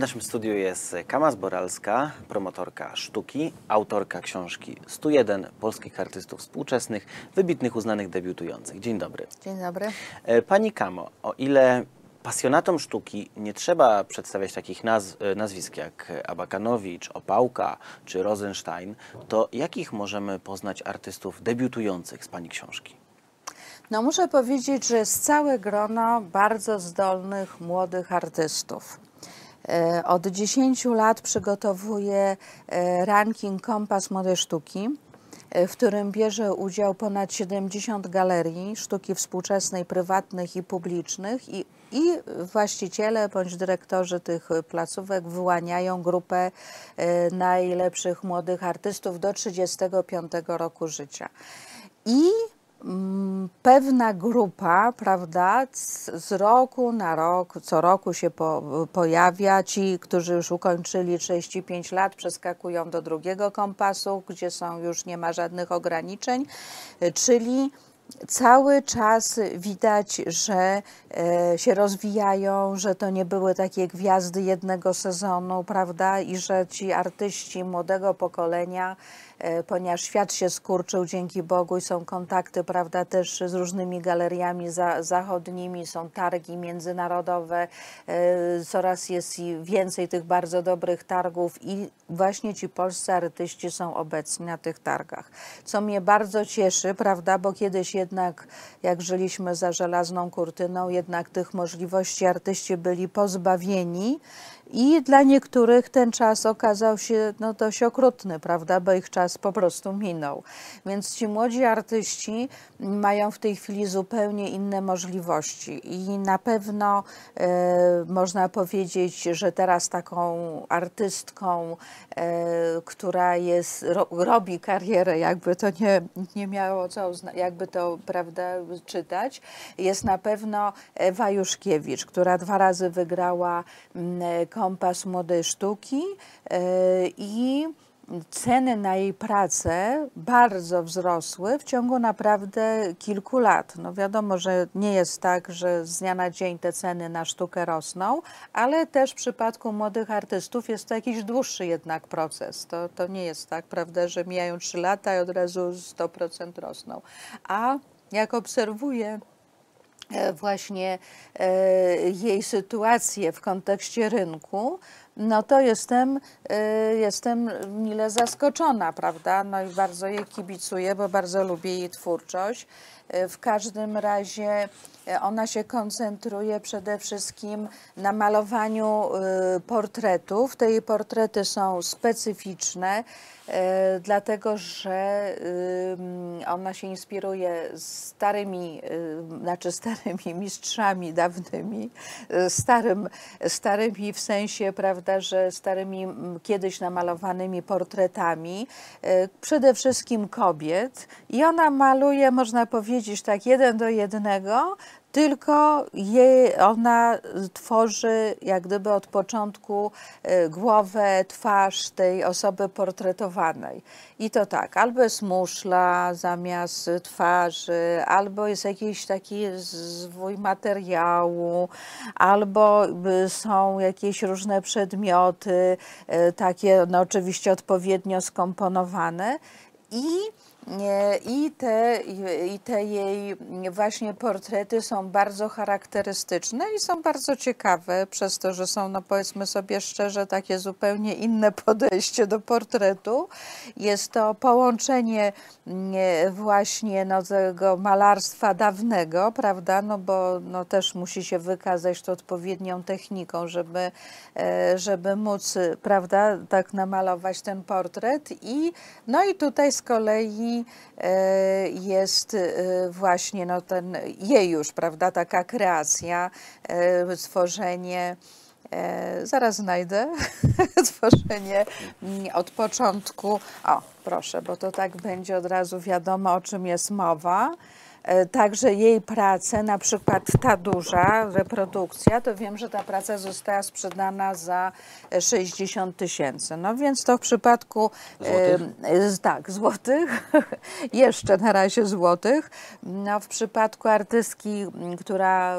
naszym studiu jest Kama Zboralska, promotorka sztuki, autorka książki 101 polskich artystów współczesnych, wybitnych, uznanych, debiutujących. Dzień dobry. Dzień dobry. E, Pani Kamo, o ile pasjonatom sztuki nie trzeba przedstawiać takich nazw, e, nazwisk jak Abakanowicz, Opałka czy Rosenstein, to jakich możemy poznać artystów debiutujących z Pani książki? No muszę powiedzieć, że jest całe grono bardzo zdolnych młodych artystów. E, Od 10 lat przygotowuję e, ranking Kompas Młodej Sztuki, e, w którym bierze udział ponad 70 galerii sztuki współczesnej, prywatnych i publicznych i, i właściciele bądź dyrektorzy tych placówek wyłaniają grupę najlepszych młodych artystów do 35 roku życia. I pewna grupa, prawda, z, roku na rok, co roku się po, pojawia. Ci, którzy już ukończyli 35 lat, przeskakują do drugiego kompasu, gdzie są już nie ma żadnych ograniczeń, czyli cały czas widać, że e, się rozwijają, że to nie były takie gwiazdy jednego sezonu, prawda, i że ci artyści młodego pokolenia, ponieważ świat się skurczył dzięki Bogu i są kontakty, prawda, też z różnymi galeriami za, zachodnimi, są targi międzynarodowe, e, coraz jest więcej tych bardzo dobrych targów. I właśnie ci polscy artyści są obecni na tych targach. Co mnie bardzo cieszy, prawda, bo kiedyś jednak, jak żyliśmy za żelazną kurtyną, jednak tych możliwości artyści byli pozbawieni i dla niektórych ten czas okazał się no, dość okrutny, prawda, bo ich czas po prostu minął. Więc ci młodzi artyści mają w tej chwili zupełnie inne możliwości i na pewno e, można powiedzieć, że teraz taką artystką, e, która jest, ro, robi karierę, jakby to nie, nie miało co, jakby to prawda, czytać, jest na pewno Ewa Juszkiewicz, która dwa razy wygrała mm, kompas młodej sztuki e, i ceny na jej pracę bardzo wzrosły w ciągu naprawdę kilku lat. No wiadomo, że nie jest tak, że z dnia na dzień te ceny na sztukę rosną, ale też w przypadku młodych artystów jest to jakiś dłuższy jednak proces. To, to nie jest tak, prawda, że mijają trzy lata i od razu 100% rosną. A jak obserwuję właśnie e, jej sytuację w kontekście rynku, no to jestem, e, jestem mile zaskoczona, prawda? No i bardzo jej kibicuję, bo bardzo lubię jej twórczość. E, W każdym razie e, ona się koncentruje przede wszystkim na malowaniu e, portretów. Te jej portrety są specyficzne, dlatego że ona się inspiruje starymi, znaczy starymi mistrzami dawnymi, starym, starymi w sensie, prawda, że starymi kiedyś namalowanymi portretami, przede wszystkim kobiet. I ona maluje, można powiedzieć, tak jeden do jednego, tylko jej, ona tworzy jak gdyby od początku e, głowę, twarz tej osoby portretowanej. I to tak, albo jest muszla zamiast twarzy, albo jest jakiś taki zwój materiału, albo y, są jakieś różne przedmioty, e, takie no oczywiście odpowiednio skomponowane. I I te, i te jej właśnie portrety są bardzo charakterystyczne i są bardzo ciekawe, przez to, że są, no powiedzmy sobie szczerze, takie zupełnie inne podejście do portretu. Jest to połączenie nie, właśnie no, tego malarstwa dawnego, prawda, no bo no, też musi się wykazać to odpowiednią techniką, żeby, e, żeby móc, prawda, tak namalować ten portret i no i tutaj z kolei e, jest e, właśnie no, ten jej już, prawda, taka kreacja, e, stworzenie. Zaraz znajdę tworzenie mm, od początku. O, proszę, bo to tak będzie od razu wiadomo, o czym jest mowa. E, Także jej prace, na przykład ta duża reprodukcja, to wiem, że ta praca została sprzedana za e, 60 tysięcy. No więc to w przypadku Złotych? e, z- tak, złotych, jeszcze na razie złotych. No, w przypadku artystki, która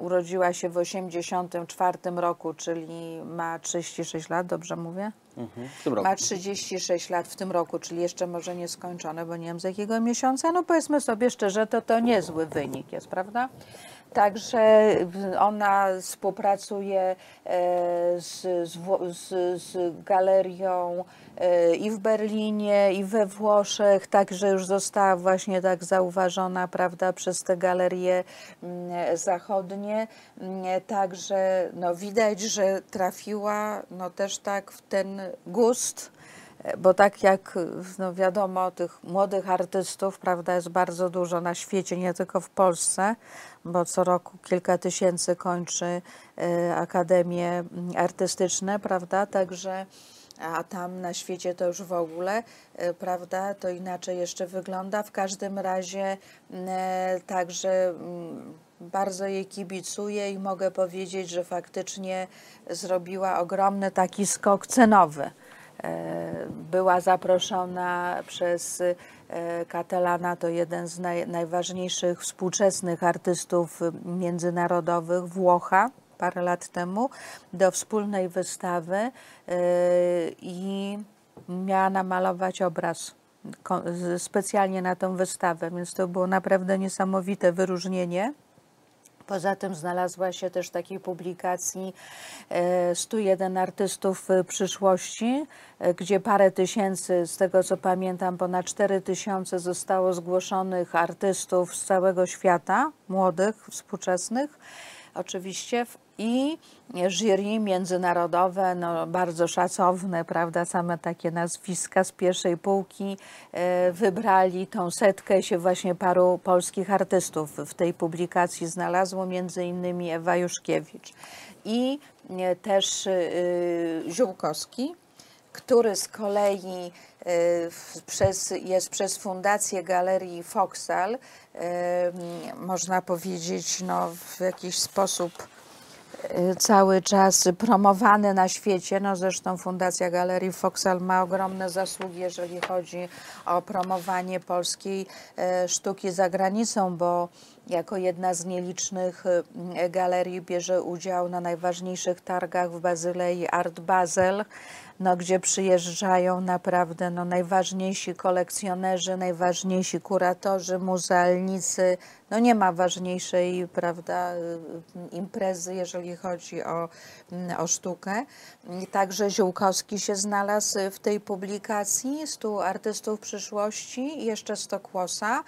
urodziła się w 84 roku, czyli ma 36 lat, dobrze mówię? Mhm. Ma 36 lat w tym roku, czyli jeszcze może nie skończone, bo nie wiem z jakiego miesiąca. No powiedzmy sobie szczerze, to to niezły wynik jest, prawda? Także ona współpracuje e, z, z, z galerią e, i w Berlinie, i we Włoszech, także już została właśnie tak zauważona, prawda, przez te galerie mm, zachodnie. Mm, Także no, widać, że trafiła no, też tak w ten gust bo tak jak no wiadomo, tych młodych artystów, prawda, jest bardzo dużo na świecie, nie tylko w Polsce, bo co roku kilka tysięcy kończy e, akademie mm, artystyczne, prawda, także a tam na świecie to już w ogóle, e, prawda, to inaczej jeszcze wygląda. W każdym razie mm, e, także mm, bardzo jej kibicuję i mogę powiedzieć, że faktycznie zrobiła ogromny taki skok cenowy. E, Była zaproszona przez e, Catalana, to jeden z naj, najważniejszych współczesnych artystów międzynarodowych, Włocha, parę lat temu, do wspólnej wystawy e, i miała namalować obraz specjalnie na tą wystawę, więc to było naprawdę niesamowite wyróżnienie. Poza tym znalazła się też w takiej publikacji e, 101 artystów e, przyszłości, e, gdzie parę tysięcy, z tego co pamiętam, ponad 4 tysiące zostało zgłoszonych artystów z całego świata, młodych, współczesnych oczywiście. w- I jury międzynarodowe, no, bardzo szacowne, prawda, same takie nazwiska z pierwszej półki e, wybrali tą setkę się właśnie paru polskich artystów. W tej publikacji znalazło, między innymi Ewa Juszkiewicz i e, też e, Ziółkowski, który z kolei przez, jest przez Fundację Galerii Foksal, można powiedzieć, no, w jakiś sposób cały czas promowany na świecie. No zresztą Fundacja Galerii Foksal ma ogromne zasługi, jeżeli chodzi o promowanie polskiej e, sztuki za granicą, bo jako jedna z nielicznych e, galerii bierze udział na najważniejszych targach w Bazylei Art Basel, no, gdzie przyjeżdżają naprawdę no, najważniejsi kolekcjonerzy, najważniejsi kuratorzy, muzealnicy. No, nie ma ważniejszej prawda, imprezy, jeżeli chodzi o, mm, o sztukę. Także Ziółkowski się znalazł w tej publikacji 100 artystów przyszłości jeszcze Stokłosa,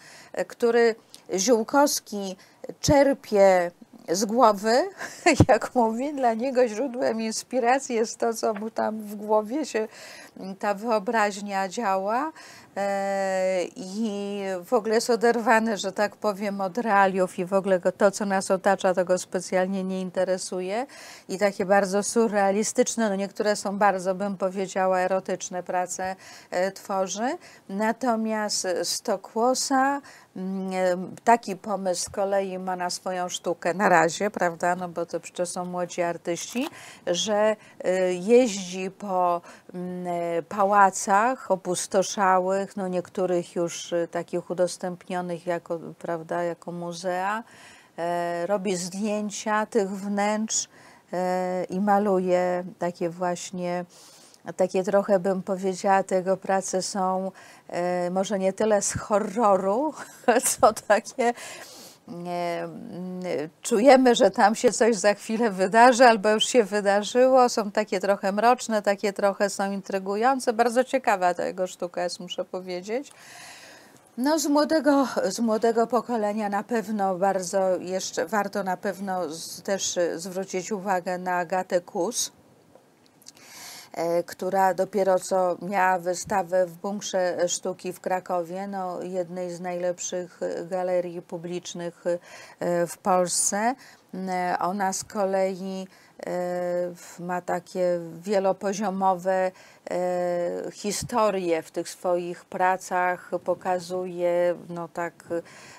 który Ziółkowski czerpie z głowy, jak mówi, dla niego źródłem inspiracji jest to, co mu tam w głowie się ta wyobraźnia działa e, i w ogóle jest oderwany, że tak powiem, od realiów i w ogóle to, co nas otacza, to go specjalnie nie interesuje i takie bardzo surrealistyczne, no niektóre są bardzo, bym powiedziała, erotyczne prace e, tworzy. Natomiast Stokłosa mm, e, taki pomysł z kolei ma na swoją sztukę na razie, prawda, no bo to przecież są młodzi artyści, że jeździ po mm, pałacach opustoszałych, no niektórych już e, takich udostępnionych jako, prawda, jako muzea, e, robi zdjęcia tych wnętrz e, i maluje takie właśnie takie trochę bym powiedziała, tego prace są e, może nie tyle z horroru, co takie czujemy, że tam się coś za chwilę wydarzy albo już się wydarzyło. Są takie trochę mroczne, takie trochę są intrygujące. Bardzo ciekawa ta jego sztuka jest, muszę powiedzieć. No, z młodego, z młodego pokolenia na pewno bardzo jeszcze warto na pewno z, też e, zwrócić uwagę na Agatę Kus która dopiero co miała wystawę w Bunkrze Sztuki w Krakowie, no, jednej z najlepszych e, galerii publicznych e, w Polsce. E, Ona z kolei ma takie wielopoziomowe e, historie w tych swoich pracach, pokazuje no tak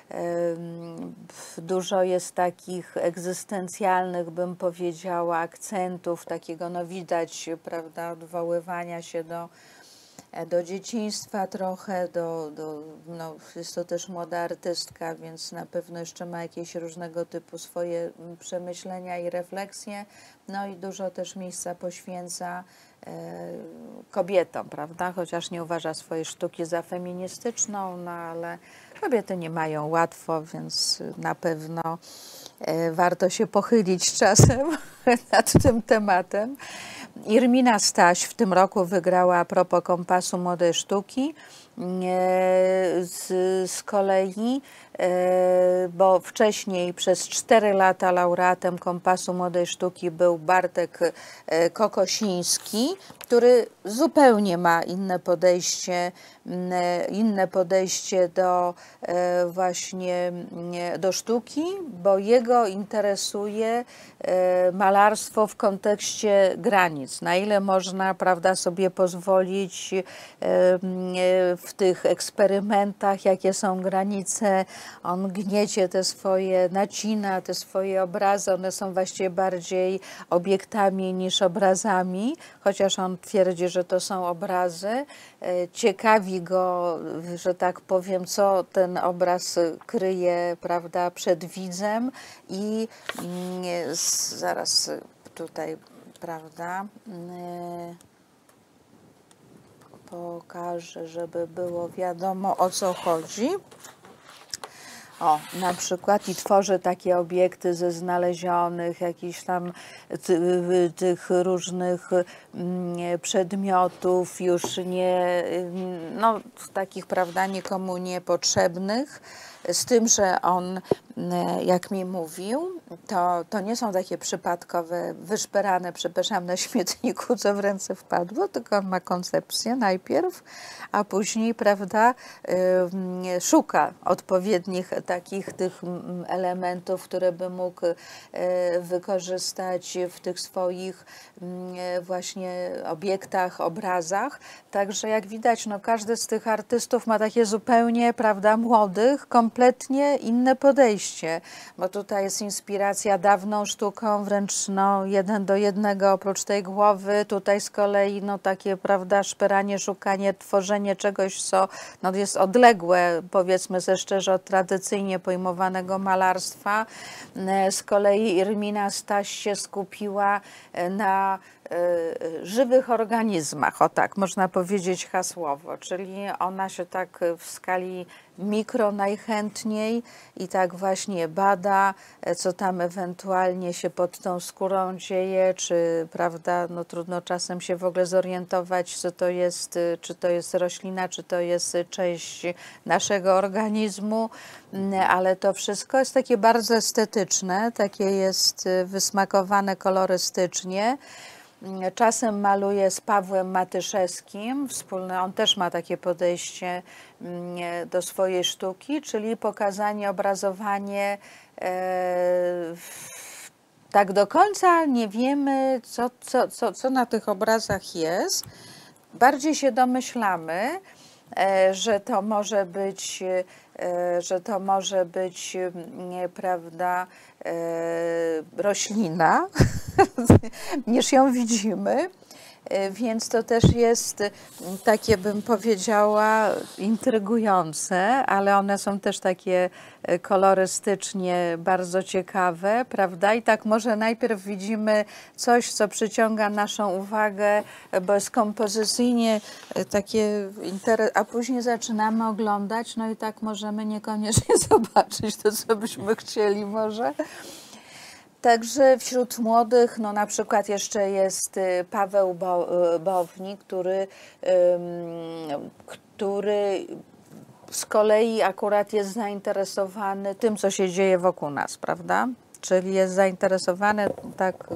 em, dużo jest takich egzystencjalnych, bym powiedziała, akcentów, takiego no widać, prawda, odwoływania się do e, do dzieciństwa trochę, do, do, no, jest to też młoda artystka, więc na pewno jeszcze ma jakieś różnego typu swoje mm, przemyślenia i refleksje. No i dużo też miejsca poświęca e, kobietom, prawda? Chociaż nie uważa swojej sztuki za feministyczną, no ale kobiety nie mają łatwo, więc na pewno e, warto się pochylić czasem nad tym tematem. Irmina Staś w tym roku wygrała a propos kompasu młodej sztuki. Z, z kolei, e, bo wcześniej przez 4 lata laureatem kompasu młodej sztuki był Bartek e, Kokosiński, który zupełnie ma inne podejście, e, inne podejście do właśnie do sztuki, bo jego interesuje malarstwo w kontekście granic. Na ile można, prawda, sobie pozwolić e, w tych eksperymentach, jakie są granice. On gniecie te swoje, nacina te swoje obrazy, one są właściwie bardziej obiektami niż obrazami, chociaż on twierdzi, że to są obrazy. E, Ciekawi go, że tak powiem, co ten obraz kryje, prawda, przed widzem i mm, zaraz tutaj, prawda, mm, pokażę, żeby było wiadomo o co chodzi. O, na przykład i tworzy takie obiekty ze znalezionych jakichś tam ty, tych różnych mm, przedmiotów, już nie, no takich, prawda, nikomu niepotrzebnych. Z tym, że on, mm, jak mi mówił, to, to nie są takie przypadkowe, wyszperane, przepraszam, na śmietniku, co w ręce wpadło, tylko on ma koncepcję najpierw, a później, prawda, szuka odpowiednich takich tych elementów, które by mógł e, wykorzystać w tych swoich e, właśnie obiektach, obrazach. Także jak widać, no każdy z tych artystów ma takie zupełnie, prawda, młodych, kompletnie inne podejście, bo tutaj jest inspiracja dawną sztuką, wręcz no, jeden do jednego oprócz tej głowy, tutaj z kolei no takie, prawda, szperanie, szukanie, tworzenie czegoś, co no, jest odległe, powiedzmy sobie szczerze, od tradycyjnie pojmowanego malarstwa. E, Z kolei Irmina Staś się skupiła e, na żywych organizmach, o tak można powiedzieć hasłowo, czyli ona się tak w skali mikro najchętniej i tak właśnie bada, e, co tam ewentualnie się pod tą skórą dzieje, czy prawda, no trudno czasem się w ogóle zorientować, co to jest, y, czy to jest roślina, czy to jest y, część naszego organizmu, Mm, ale to wszystko jest takie bardzo estetyczne, takie jest y, wysmakowane kolorystycznie. Czasem maluje z Pawłem Matyszewskim, wspólne, on też ma takie podejście mm, do swojej sztuki, czyli pokazanie, obrazowanie. E, tak do końca nie wiemy, co, co, co, co na tych obrazach jest. Bardziej się domyślamy, e, że to może być, e, że to może być, mm, prawda, roślina, niż ją widzimy. E, Więc to też jest takie, bym powiedziała, intrygujące, ale one są też takie e, kolorystycznie bardzo ciekawe, prawda? I tak może najpierw widzimy coś, co przyciąga naszą uwagę, e, bo jest kompozycyjnie takie, a później zaczynamy oglądać, no i tak możemy niekoniecznie zobaczyć to, co byśmy chcieli może. Także wśród młodych, no na przykład jeszcze jest y, Paweł y, Bowni, który, który z kolei akurat jest zainteresowany tym, co się dzieje wokół nas, prawda? Czyli jest zainteresowany tak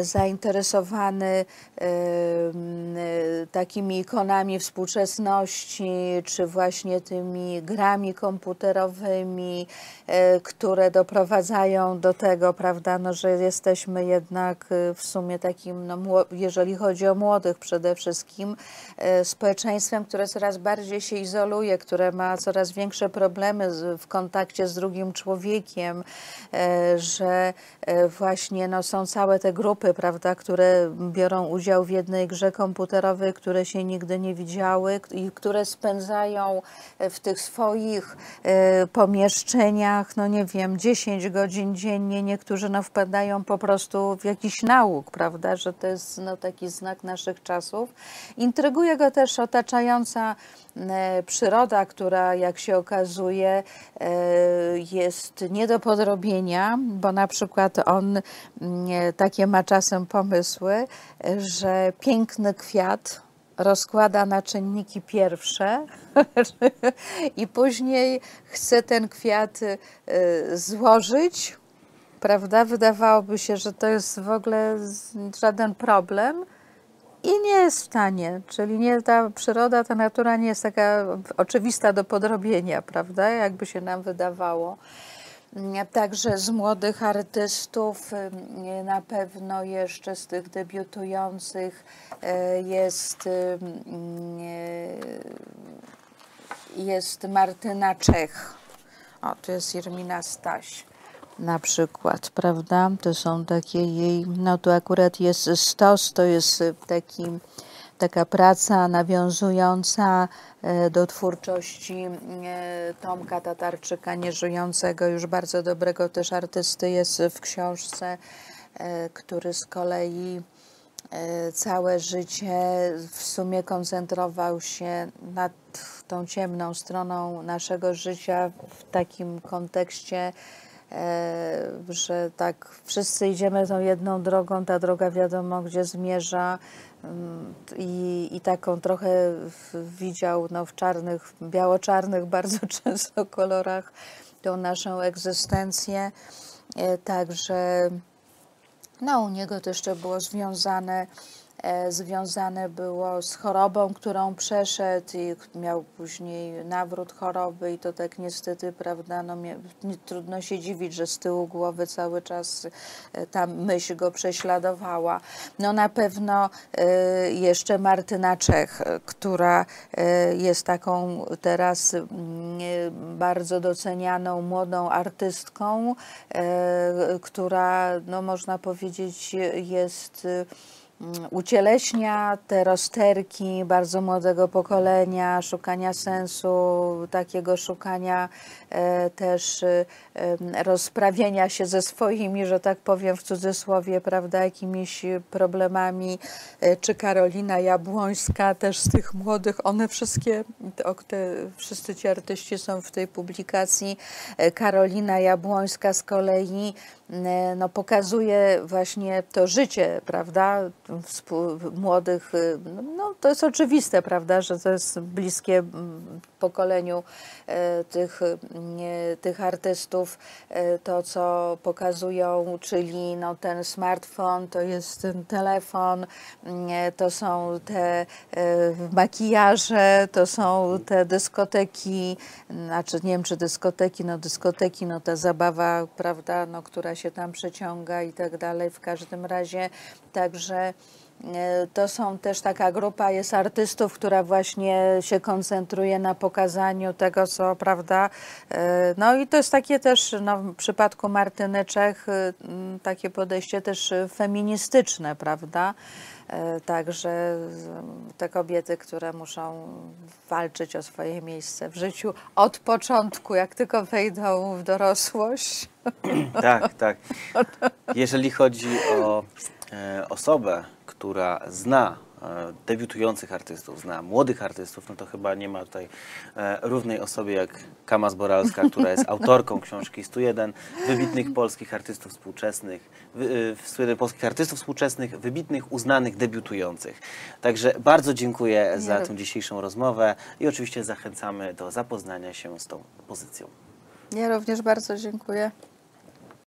zainteresowany e, e, takimi ikonami współczesności, czy właśnie tymi grami komputerowymi, e, które doprowadzają do tego, prawda, no, że jesteśmy jednak e, w sumie takim, no, jeżeli chodzi o młodych przede wszystkim, e, społeczeństwem, które coraz bardziej się izoluje, które ma coraz większe problemy w kontakcie z drugim człowiekiem, e, że e, właśnie no, są całe te grupy, prawda, które biorą udział w jednej grze komputerowej, które się nigdy nie widziały i które spędzają e, w tych swoich e, pomieszczeniach, no nie wiem, 10 godzin dziennie. Niektórzy no, wpadają po prostu w jakiś nauk, prawda, że to jest no, taki znak naszych czasów. Intryguje go też otaczająca e, przyroda, która jak się okazuje jest nie do podrobienia, bo na przykład on mm, takie ma czasem pomysły, że piękny kwiat rozkłada na czynniki pierwsze i później chce ten kwiat e, złożyć, prawda? Wydawałoby się, że to jest w ogóle żaden problem, i nie jest w stanie, czyli nie, ta przyroda, ta natura nie jest taka oczywista do podrobienia, prawda, jakby się nam wydawało. Także z młodych artystów ym, na pewno jeszcze z tych debiutujących e, jest, e, jest Martyna Czech. O, tu jest Irmina Staś na przykład, prawda? To są takie jej, no tu akurat jest stos, to jest y, taki, taka praca nawiązująca e, do twórczości e, Tomka Tatarczyka, nieżyjącego, już bardzo dobrego też artysty jest w książce, e, który z kolei całe życie w sumie koncentrował się nad tą ciemną stroną naszego życia w takim kontekście, że tak wszyscy idziemy tą jedną drogą, ta droga wiadomo gdzie zmierza i, i taką trochę widział no, w czarnych, biało-czarnych bardzo często kolorach tą naszą egzystencję. E, Także no, u niego to jeszcze było związane, związane było z chorobą, którą przeszedł i miał później nawrót choroby i to tak niestety, prawda, no, nie, trudno się dziwić, że z tyłu głowy cały czas e, ta myśl go prześladowała. No na pewno e, jeszcze Martyna Czech, e, która e, jest taką teraz e, bardzo docenianą młodą artystką, e, która, no można powiedzieć, jest ucieleśnia te rozterki bardzo młodego pokolenia, szukania sensu, takiego szukania e, też e, rozprawienia się ze swoimi, że tak powiem w cudzysłowie, prawda, jakimiś problemami, e, czy Karolina Jabłońska też z tych młodych, one wszystkie, te, wszyscy ci artyści są w tej publikacji. E, Karolina Jabłońska z kolei no, pokazuje właśnie to życie, prawda, młodych, y, no to jest oczywiste, prawda, że to jest bliskie mm, pokoleniu e, tych, tych artystów, to co pokazują, czyli no, ten smartfon, to jest ten telefon, to są te makijaże, to są te dyskoteki, znaczy nie wiem czy dyskoteki, no dyskoteki, no ta zabawa, prawda, no, która tam przeciąga i tak dalej, w każdym razie, także E, To są też taka grupa jest artystów, która właśnie się koncentruje na pokazaniu tego, co prawda. e, No i to jest takie też no, w przypadku Martyny Czech y, takie podejście też y, feministyczne, prawda? E, Także te kobiety, które muszą walczyć o swoje miejsce w życiu od początku, jak tylko wejdą w dorosłość. Tak, tak. Jeżeli chodzi o e, osobę, która zna debiutujących artystów, zna młodych artystów, no to chyba nie ma tutaj e, równej osoby jak Kama Zboralska, która jest autorką książki 101 wybitnych polskich artystów współczesnych, wy, e, 101 polskich artystów współczesnych, wybitnych, uznanych, debiutujących. Także bardzo dziękuję za Ja tę dzisiejszą rozmowę i oczywiście zachęcamy do zapoznania się z tą pozycją. Ja również bardzo dziękuję.